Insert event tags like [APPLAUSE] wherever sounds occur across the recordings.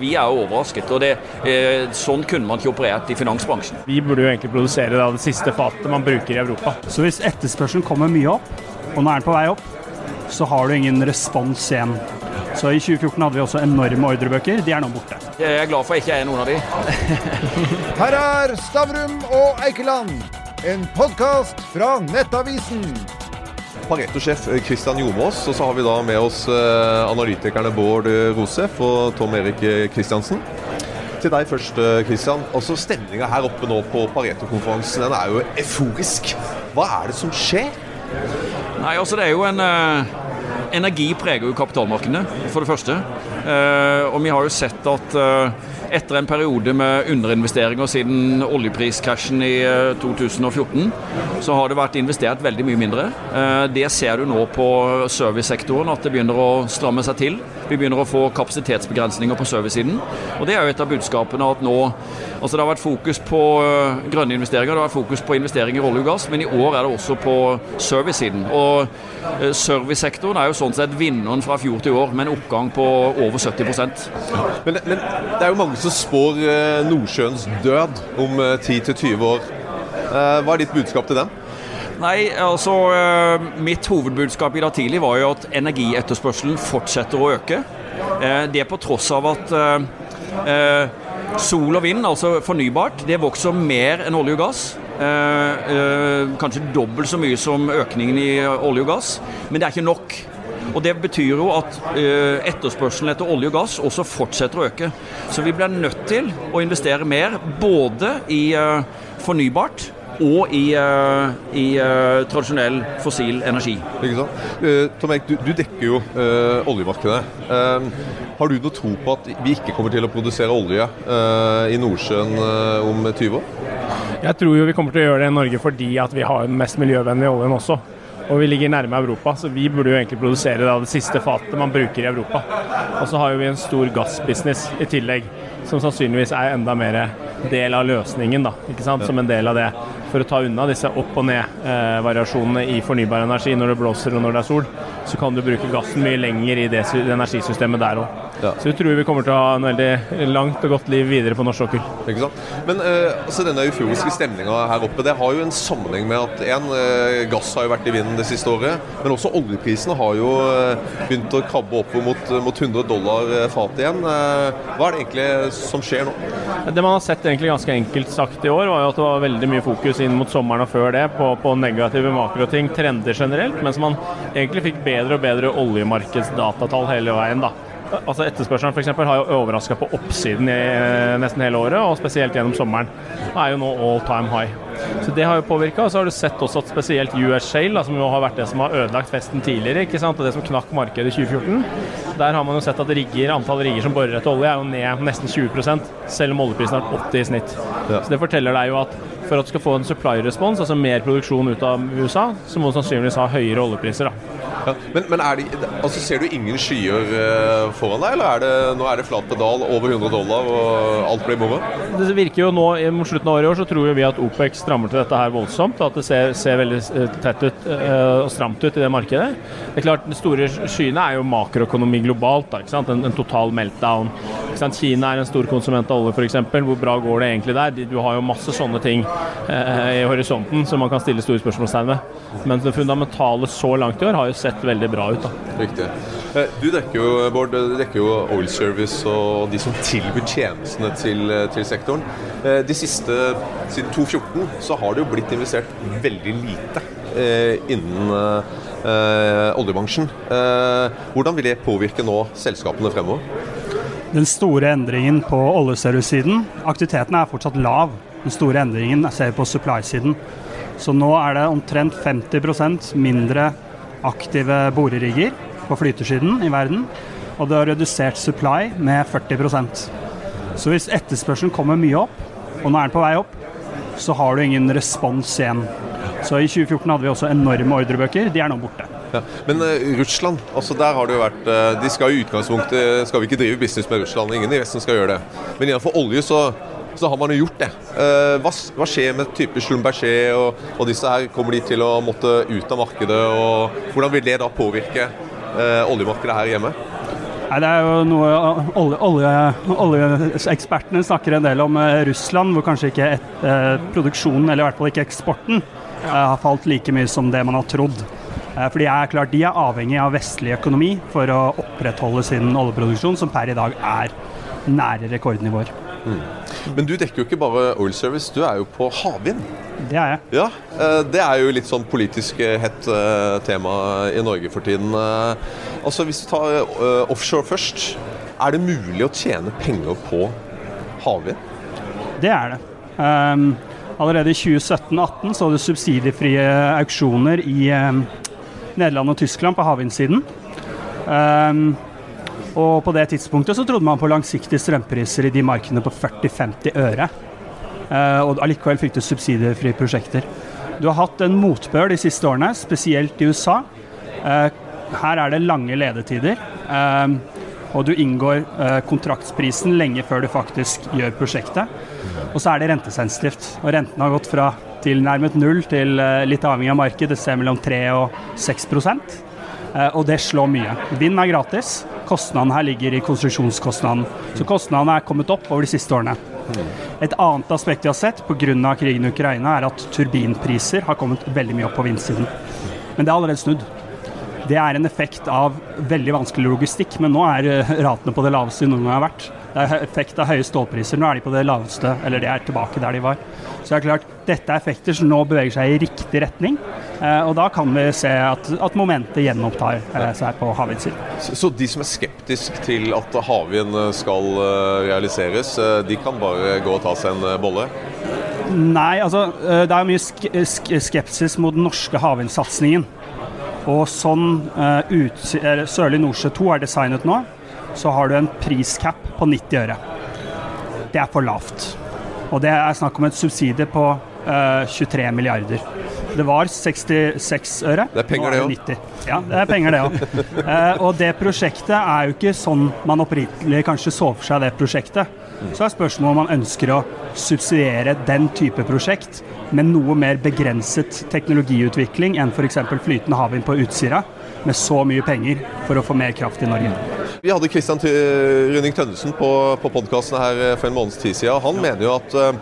Vi er jo overrasket, og det, eh, sånn kunne man ikke operert i finansbransjen. Vi burde jo egentlig produsere da, det siste fatet man bruker i Europa. Så hvis etterspørselen kommer mye opp, og nå er den på vei opp, så har du ingen respons igjen. Så i 2014 hadde vi også enorme ordrebøker. De er nå borte. Jeg er glad for at jeg ikke er noen av de. [LAUGHS] Her er Stavrum og Eikeland, en podkast fra Nettavisen. Pareto-sjef Kristian Jomås, og så har vi da med oss eh, analytikerne Bård Rosef og Tom Erik Kristiansen. Til deg først, Kristian. Altså Stemninga her oppe nå på Pareto-konferansen den er jo euforisk. Hva er det som skjer? Nei, altså Det er jo en uh, Energi preger jo kapitalmarkedene, for det første. Uh, og vi har jo sett at uh, etter en periode med underinvesteringer siden oljepriskrasjen i 2014, så har det vært investert veldig mye mindre. Det ser du nå på servicesektoren, at det begynner å stramme seg til. Vi begynner å få kapasitetsbegrensninger på servicesiden. Og det er jo et av budskapene at nå Altså Det har vært fokus på grønne investeringer, det har vært fokus på investeringer i olje og gass, men i år er det også på servicesiden. Og servicesektoren er jo sånn sett vinneren fra fjor til år, med en oppgang på over 70 men, men det er jo mange som spår Nordsjøens død om 10-20 år. Hva er ditt budskap til dem? Nei, altså Mitt hovedbudskap i dag tidlig var jo at energietterspørselen fortsetter å øke. Det på tross av at sol og vind, altså fornybart, det vokser mer enn olje og gass. Kanskje dobbelt så mye som økningen i olje og gass, men det er ikke nok. Og Det betyr jo at uh, etterspørselen etter olje og gass også fortsetter å øke. Så vi blir nødt til å investere mer, både i uh, fornybart og i, uh, i tradisjonell fossil energi. Ikke sant? Tom Erik, du, du, dekker jo oljemarkedet. har du noe tro på at vi ikke kommer til å produsere olje i Nordsjøen om 20 år? Jeg tror jo vi kommer til å gjøre det i Norge fordi at vi har den mest miljøvennlige oljen også. Og vi ligger nærme Europa, så vi burde jo egentlig produsere da, det siste fatet man bruker i Europa. Og så har vi en stor gassbusiness i tillegg, som sannsynligvis er enda mer del av løsningen, da, ikke sant? som en del av det. For å ta unna disse opp- og ned-variasjonene i fornybar energi når det blåser og når det er sol, så kan du bruke gassen mye lenger i det energisystemet der òg. Ja. Så vi tror vi kommer til å ha en veldig langt og godt liv videre på norsk sokkel. Ikke sant? Men uh, altså denne euforiske stemninga her oppe, det har jo en sammenheng med at en, uh, gass har jo vært i vinden det siste året, men også oljeprisene har jo uh, begynt å krabbe opp mot, mot 100 dollar fatet igjen. hva er det egentlig som skjer nå? Det man har sett egentlig ganske enkelt sagt i år, var jo at det var veldig mye fokus inn mot sommeren og før det på, på negative makroting, trender generelt, mens man egentlig fikk bedre og bedre oljemarkedsdatatall hele veien. da. Altså Etterspørselen for eksempel, har jo overraska på oppsiden i nesten hele året, og spesielt gjennom sommeren. Det er jo nå all time high. Så Det har jo påvirka. Så har du sett også at spesielt US Shale, som jo har vært det som har ødelagt festen tidligere, ikke sant? og det som knakk markedet i 2014, der har man jo sett at rigger, antall rigger som borer etter olje, er jo ned nesten 20% selv om oljeprisen har vært 80 i snitt. Ja. Så Det forteller deg jo at for at du skal få en supply-respons, altså mer produksjon ut av USA, så må du sannsynligvis ha høyere oljepriser. da. Ja, men, men det, altså, ser du ingen skyer uh, foran deg, eller er det, nå er det flat pedal over 100 dollar og alt blir moro? Det virker jo nå, Mot slutten av året i år så tror vi at OPEC strammer til dette her voldsomt. At det ser, ser veldig eh, tett ut og stramt ut i det markedet. Det er klart, De store skyene er jo makroøkonomi globalt. Da? En, en total meltdown. Kina er en stor konsument av olje, f.eks. Hvor bra går det egentlig der? Du har jo masse sånne ting eh, i horisonten som man kan stille store spørsmålstegn ved. Men det fundamentale så langt i år har jo sett veldig bra ut. da. Riktig. Eh, du dekker jo, Bård, du dekker jo Oil Service og de som tilbyr tjenestene til, til, sektoren. Eh, de siste, Siden 2014 så har det jo blitt investert veldig lite eh, innen eh, oljebransjen. Eh, hvordan vil det påvirke nå selskapene fremover? Den store endringen på oljeservice-siden Aktiviteten er fortsatt lav. Den store endringen ser vi på supply-siden. Så nå er det omtrent 50% mindre aktive borerigger på flytesiden i verden. Og det har redusert supply med 40% Så hvis etterspørselen kommer mye opp, og nå er den på vei opp, så har du ingen respons igjen. Så i 2014 hadde vi også enorme ordrebøker. De er nå borte. Ja. Men uh, Russland, altså der har det jo vært uh, De skal i utgangspunktet skal vi ikke drive business med Russland. Ingen i Vesten skal gjøre det. Men innenfor olje så så har man jo gjort det. Uh, hva, hva, skjer med type Schlumberger og, og, disse her? Kommer de til å måtte ut av markedet? og Hvordan vil det da påvirke uh, oljemarkedet her hjemme? Nei, Det er jo noe olje, olje, Oljeekspertene snakker en del om Russland, hvor kanskje ikke et, eh, produksjonen, eller i hvert fall ikke eksporten, eh, har falt like mye som det man har trodd. Eh, for de er klart de er avhengig av vestlig økonomi for å opprettholde sin oljeproduksjon, som per i dag er nære rekordnivåer. Men du dekker jo ikke bare oil service, du er jo på havvind. Det er jeg. Ja, eh, Det er jo litt sånn politisk eh, hett tema i Norge for tiden. Altså Hvis du tar offshore først, er det mulig å tjene penger på havvind? Det er det. Um, allerede i 2017-2018 så du subsidiefrie auksjoner i um, Nederland og Tyskland på havvindsiden. Um, og på det tidspunktet så trodde man på langsiktige strømpriser i de markedene på 40-50 øre. Uh, og allikevel fikk du subsidiefrie prosjekter. Du har hatt en motbør de siste årene, spesielt i USA. Uh, her er det lange ledetider. Uh, og du inngår eh, kontraktsprisen lenge før du faktisk gjør prosjektet. Og så er det rentesensitivt. Og renten har gått fra tilnærmet null til eh, litt avhengig av marked, et sted mellom 3 og 6 eh, Og det slår mye. Vind er gratis. Kostnaden her ligger i konstruksjonskostnaden. Så kostnadene er kommet opp over de siste årene. Et annet aspekt vi har sett pga. krigen i Ukraina, er at turbinpriser har kommet veldig mye opp på vindsiden. Men det er allerede snudd. Det er en effekt av veldig vanskelig logistikk, men nå er eh, ratene på det laveste de noen gang har vært. Det er effekt av høye stålpriser. Nå er de på det laveste, eller de er tilbake der de var. Så det er klart, dette er effekter som nå beveger seg i riktig retning. Eh, og da kan vi se at, at momentet gjenopptar eh, seg på havvindsiden. Så, så de som er skeptiske til at havvind skal realiseres, de kan bare gå og ta seg en bolle? Nei, altså det er mye sk sk skepsis mot den norske havvindsatsingen. Og sånn uh, Sørlig Nordsjø 2 er designet nå, så har du en priscap på 90 øre. Det er for lavt. Og det er snakk om et subsidie på uh, 23 milliarder. Det var 66 øre. Det er penger, det òg. Ja, det er penger, det òg. uh, [LAUGHS] og det prosjektet er jo ikke sånn man opprinnelig kanskje så for seg det prosjektet. Så er spørsmålet om man ønsker å subsidiere den type prosjekt med noe mer begrenset teknologiutvikling enn f.eks. flytende havvind på Utsira, med så mye penger for å få mer kraft i Norge. Vi hadde Kristian Rønning Tønnesen på, på podkasten her eh, for en måneds tid siden. Han mener jo at eh,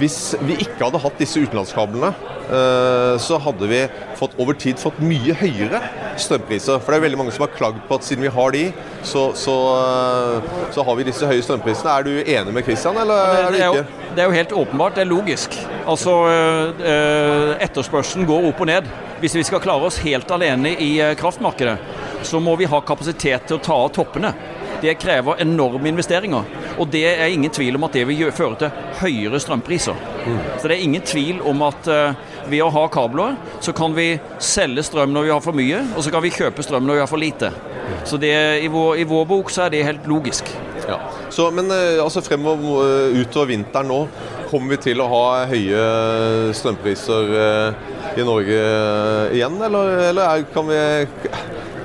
hvis vi ikke hadde hatt disse utenlandskablene, så hadde vi fått, over tid fått mye høyere strømpriser. For det er veldig mange som har klagd på at siden vi har de, så, så, eh, så har vi disse høye strømprisene. Er du enig med Christian, eller ja, det, Det er, ikke? jo, det er jo helt åpenbart, det er logisk. Altså, øh, Etterspørselen går opp og ned. Hvis vi skal klare oss helt alene i kraftmarkedet, så må vi ha kapasitet til å ta av toppene. Det krever enorme investeringer. Og det er ingen tvil om at det vil føre til høyere strømpriser. Så det er ingen tvil om at ved å ha kabler, så kan vi selge strøm når vi har for mye, og så kan vi kjøpe strøm når vi har for lite. Så det, i, vår, i vår bok så er det helt logisk. Ja. Så, men eh, altså fremover eh, utover vinteren nå, kommer vi til å ha høye strømpriser eh, i Norge igjen, eller, eller er, kan, vi,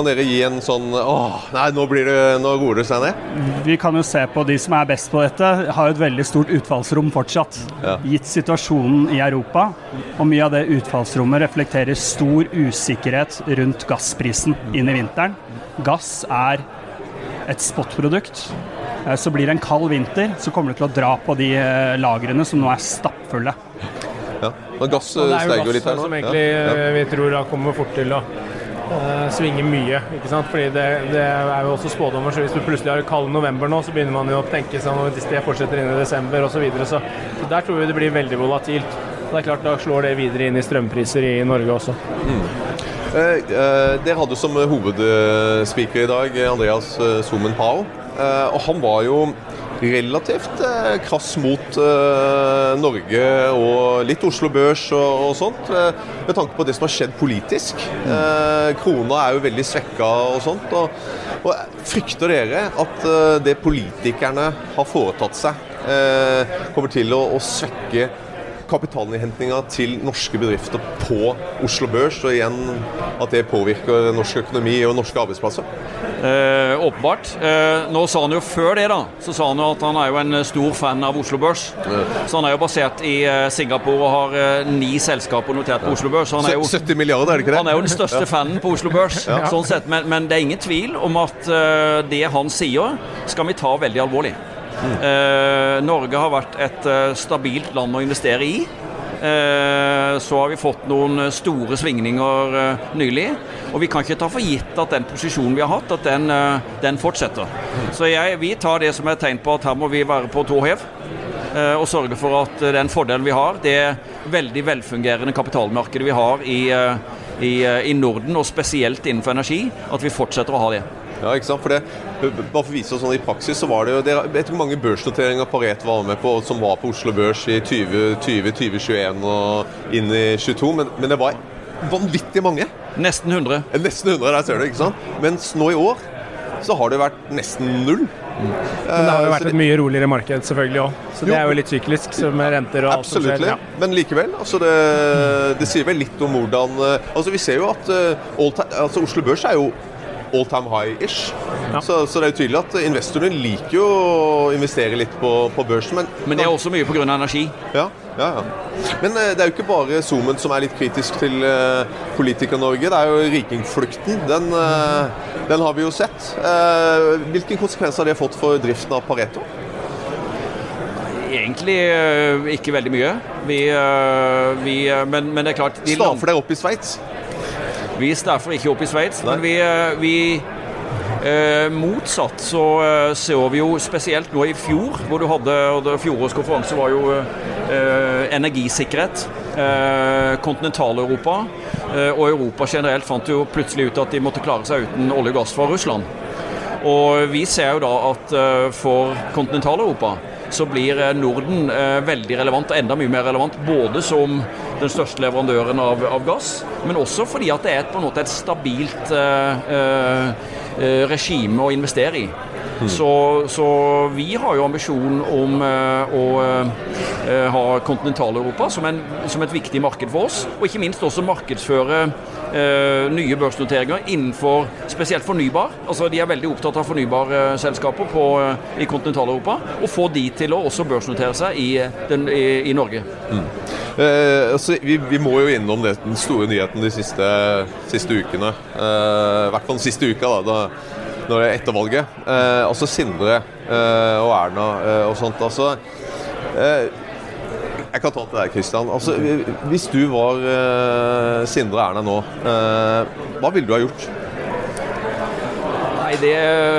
kan dere gi en sånn Åh, nei, nå, blir det, nå roer det seg ned? Vi kan jo se på de som er best på dette, har jo et veldig stort utfallsrom fortsatt. Ja. Gitt situasjonen i Europa. Og mye av det utfallsrommet reflekterer stor usikkerhet rundt gassprisen inn i vinteren. Gass er et spotprodukt. Eh, Så blir det en kald vinter, så kommer det til å dra på de eh, lagrene som nå er stappfulle. Ja. Men gass Og eh, det er jo steiger jo litt her gass nå. som egentlig Ja. Ja. eh, vi tror da kommer fort til å eh, svinge mye. ikke sant? Fordi det, det er jo også spådommer, så hvis du plutselig har kald november nå, så begynner man jo å tenke seg når det fortsetter inn i desember osv. Så, videre. så der tror vi det blir veldig volatilt. Og det er klart Da slår det videre inn i strømpriser i Norge også. Eh, eh, dere hadde som hovedspeaker i dag Andreas eh, Somen Pao. Eh, og han var jo relativt eh, krass mot eh, Norge og litt Oslo Børs og, og sånt, eh, med tanke på det som har skjedd politisk. Eh, krona er jo veldig svekka og sånt. Og, og frykter dere at det politikerne har foretatt seg, eh, kommer til å, å svekke kapitalinnhentinga til norske bedrifter på Oslo Børs, og igjen at det påvirker norsk økonomi og norske arbeidsplasser? Eh, åpenbart. Eh, nå sa han jo før det, da, så sa han jo at han er jo en stor fan av Oslo Børs. Så han er jo basert i eh, Singapore og har eh, ni selskaper notert på Oslo Børs. Så han er jo 70 milliarder, er det ikke det? Han er jo den største fanen på Oslo Børs. sånn sett, men, men det er ingen tvil om at eh, det han sier, skal vi ta veldig alvorlig. Eh, Norge har vært et eh, stabilt land å investere i. Eh, så har vi fått noen store svingninger nylig. Og vi kan ikke ta for gitt at den posisjonen vi har hatt, at den, den fortsetter. Så jeg, vi tar det som et tegn på at her må vi være på tå hev. Og sørge for at den fordelen vi har, det veldig velfungerende kapitalmarkedet vi har i, i, i Norden, og spesielt innenfor energi, at vi fortsetter å ha det. Ja, ikke sant? For det, bare for å vise oss sånn I praksis så var det jo det, Jeg vet ikke hvor mange børsnoteringer Paret var med på som var på Oslo Børs i 2020, 2021 og inn i 22, men, men det var vanvittig mange. Nesten 100. Eh, Nesten 100, der ser du, ikke sant? Mens nå i år så har det vært nesten null. Men det har jo vært et mye roligere marked selvfølgelig òg. Så det Jo. er jo litt syklisk så med renter og alt som skjer. Absolutt. Ja. Men likevel, altså det, det sier vel litt om hvordan eh, Altså Vi ser jo at eh, all altså Oslo Børs er jo all time high-ish. Ja. Så, så det er jo tydelig at investorene liker jo å investere litt på, på børsen. Men, Men det er også mye pga. energi. ja, ja, ja. Men eh, det er jo ikke bare Zoomen som er litt kritisk til uh, Politiker-Norge. Det er jo rikingflukten. Den, uh, den har vi jo sett. Uh, hvilke konsekvenser har det fått for driften av Pareto? Egentlig ikke veldig mye. Vi, vi, men, men det er klart de land- dere opp i Sveits? Vi staffer ikke opp i Sveits, men vi, øh, vi Eh, Motsatt så eh, ser vi jo spesielt nå i fjor, hvor du hadde og det- Fjorårets konferanse var jo eh, energisikkerhet. Øh, Kontinental-Europa øh, og Europa generelt fant jo plutselig ut at de måtte klare seg uten olje og gass fra Russland. Og vi ser jo da at eh, for kontinental-Europa så blir eh, Norden eh, veldig relevant, enda mye mer relevant, både som den største leverandøren av, av gass, men også fordi at det er et, på en måte et stabilt eh, eh, eh, regime å investere i. Så, så vi har jo ambisjon om eh, å eh, ha kontinental-Europa som, en- som et viktig marked for oss, og ikke minst også markedsføre nye børsnoteringer innenfor spesielt fornybar. Altså De er veldig opptatt av fornybarselskaper på, eh, i kontinental-Europa, og få de til å også børsnotere seg i, den, i, i Norge. Eh, altså, vi, vi må jo innom det, den store nyheten de siste, siste ukene. Eh, hvert fall den siste uka, da, da når det er etter valget. Eh, altså Sindre eh, og Erna eh, og sånt. Altså, eh, jeg kan ta til deg, Kristian. Altså, hvis du var uh, Sindre Erna nå, uh, hva ville du ha gjort? Nei, det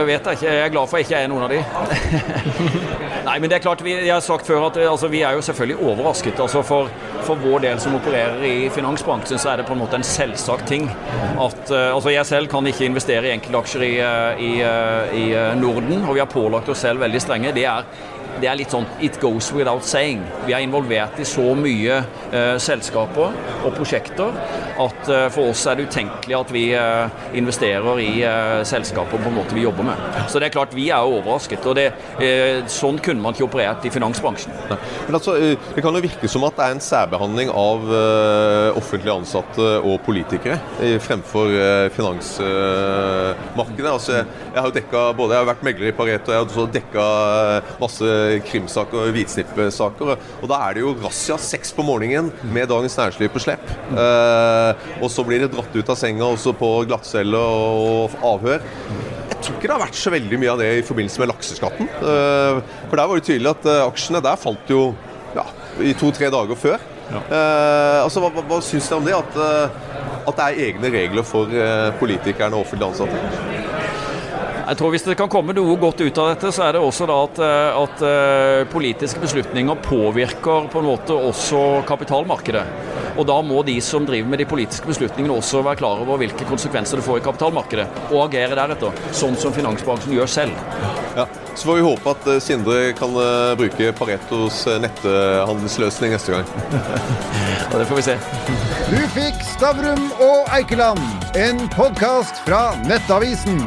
vet jeg ikke. Jeg er glad for at jeg ikke er noen av de. [LAUGHS] Nei, men det er klart, vi, jeg har sagt før at altså, vi er jo selvfølgelig overrasket. Altså, for, for vår del som opererer i finansbransjen, så er det på en måte en selvsagt ting at uh, altså Jeg selv kan ikke investere i enkeltaksjer i, i, i Norden, og vi har pålagt oss selv veldig strenge. Det er det er litt sånn it goes without saying. Vi er involvert i så mye eh, selskaper og prosjekter at eh, for oss er det utenkelig at vi eh, investerer i eh, selskaper på en måte vi jobber med. Så det er klart vi er overrasket. og det, Sånn kunne man ikke operert i finansbransjen. Men altså, Det kan jo virke som at det er en særbehandling av offentlig ansatte og politikere fremfor finansmarkedet. altså, jeg, har jo dekket, både jeg har vært megler i Pareto og jeg har også dekka masse krimsaker og hvitsnippsaker. og- da er det jo razzia seks på morgenen med Dagens Næringsliv på slepp. Eh, og så blir det dratt ut av senga også på glattcelle og avhør. Jeg tror ikke det har vært så veldig mye av det i forbindelse med lakseskatten. Eh, For der var det tydelig at eh, aksjene der falt jo ja, i to-tre dager før. Ja. altså, Hva, hva, hva syns dere om det? At, eh, at det er egne regler for eh, politikerne og offentlig ansatte? Jeg tror Hvis det kan komme noe godt ut av dette, så er det også da at, eh, at eh, politiske beslutninger påvirker på en måte også kapitalmarkedet. Og Da må de som driver med de politiske beslutningene også være klar over hvilke konsekvenser det får i kapitalmarkedet, og agere deretter. Sånn som finansbransjen gjør selv. Ja. Så får vi håpe at eh, Sindre kan eh, bruke Paretos eh, netthandelsløsning neste gang. [LAUGHS] ja, Det får vi se. Du fikk Stavrum og Eikeland, en podkast fra Nettavisen.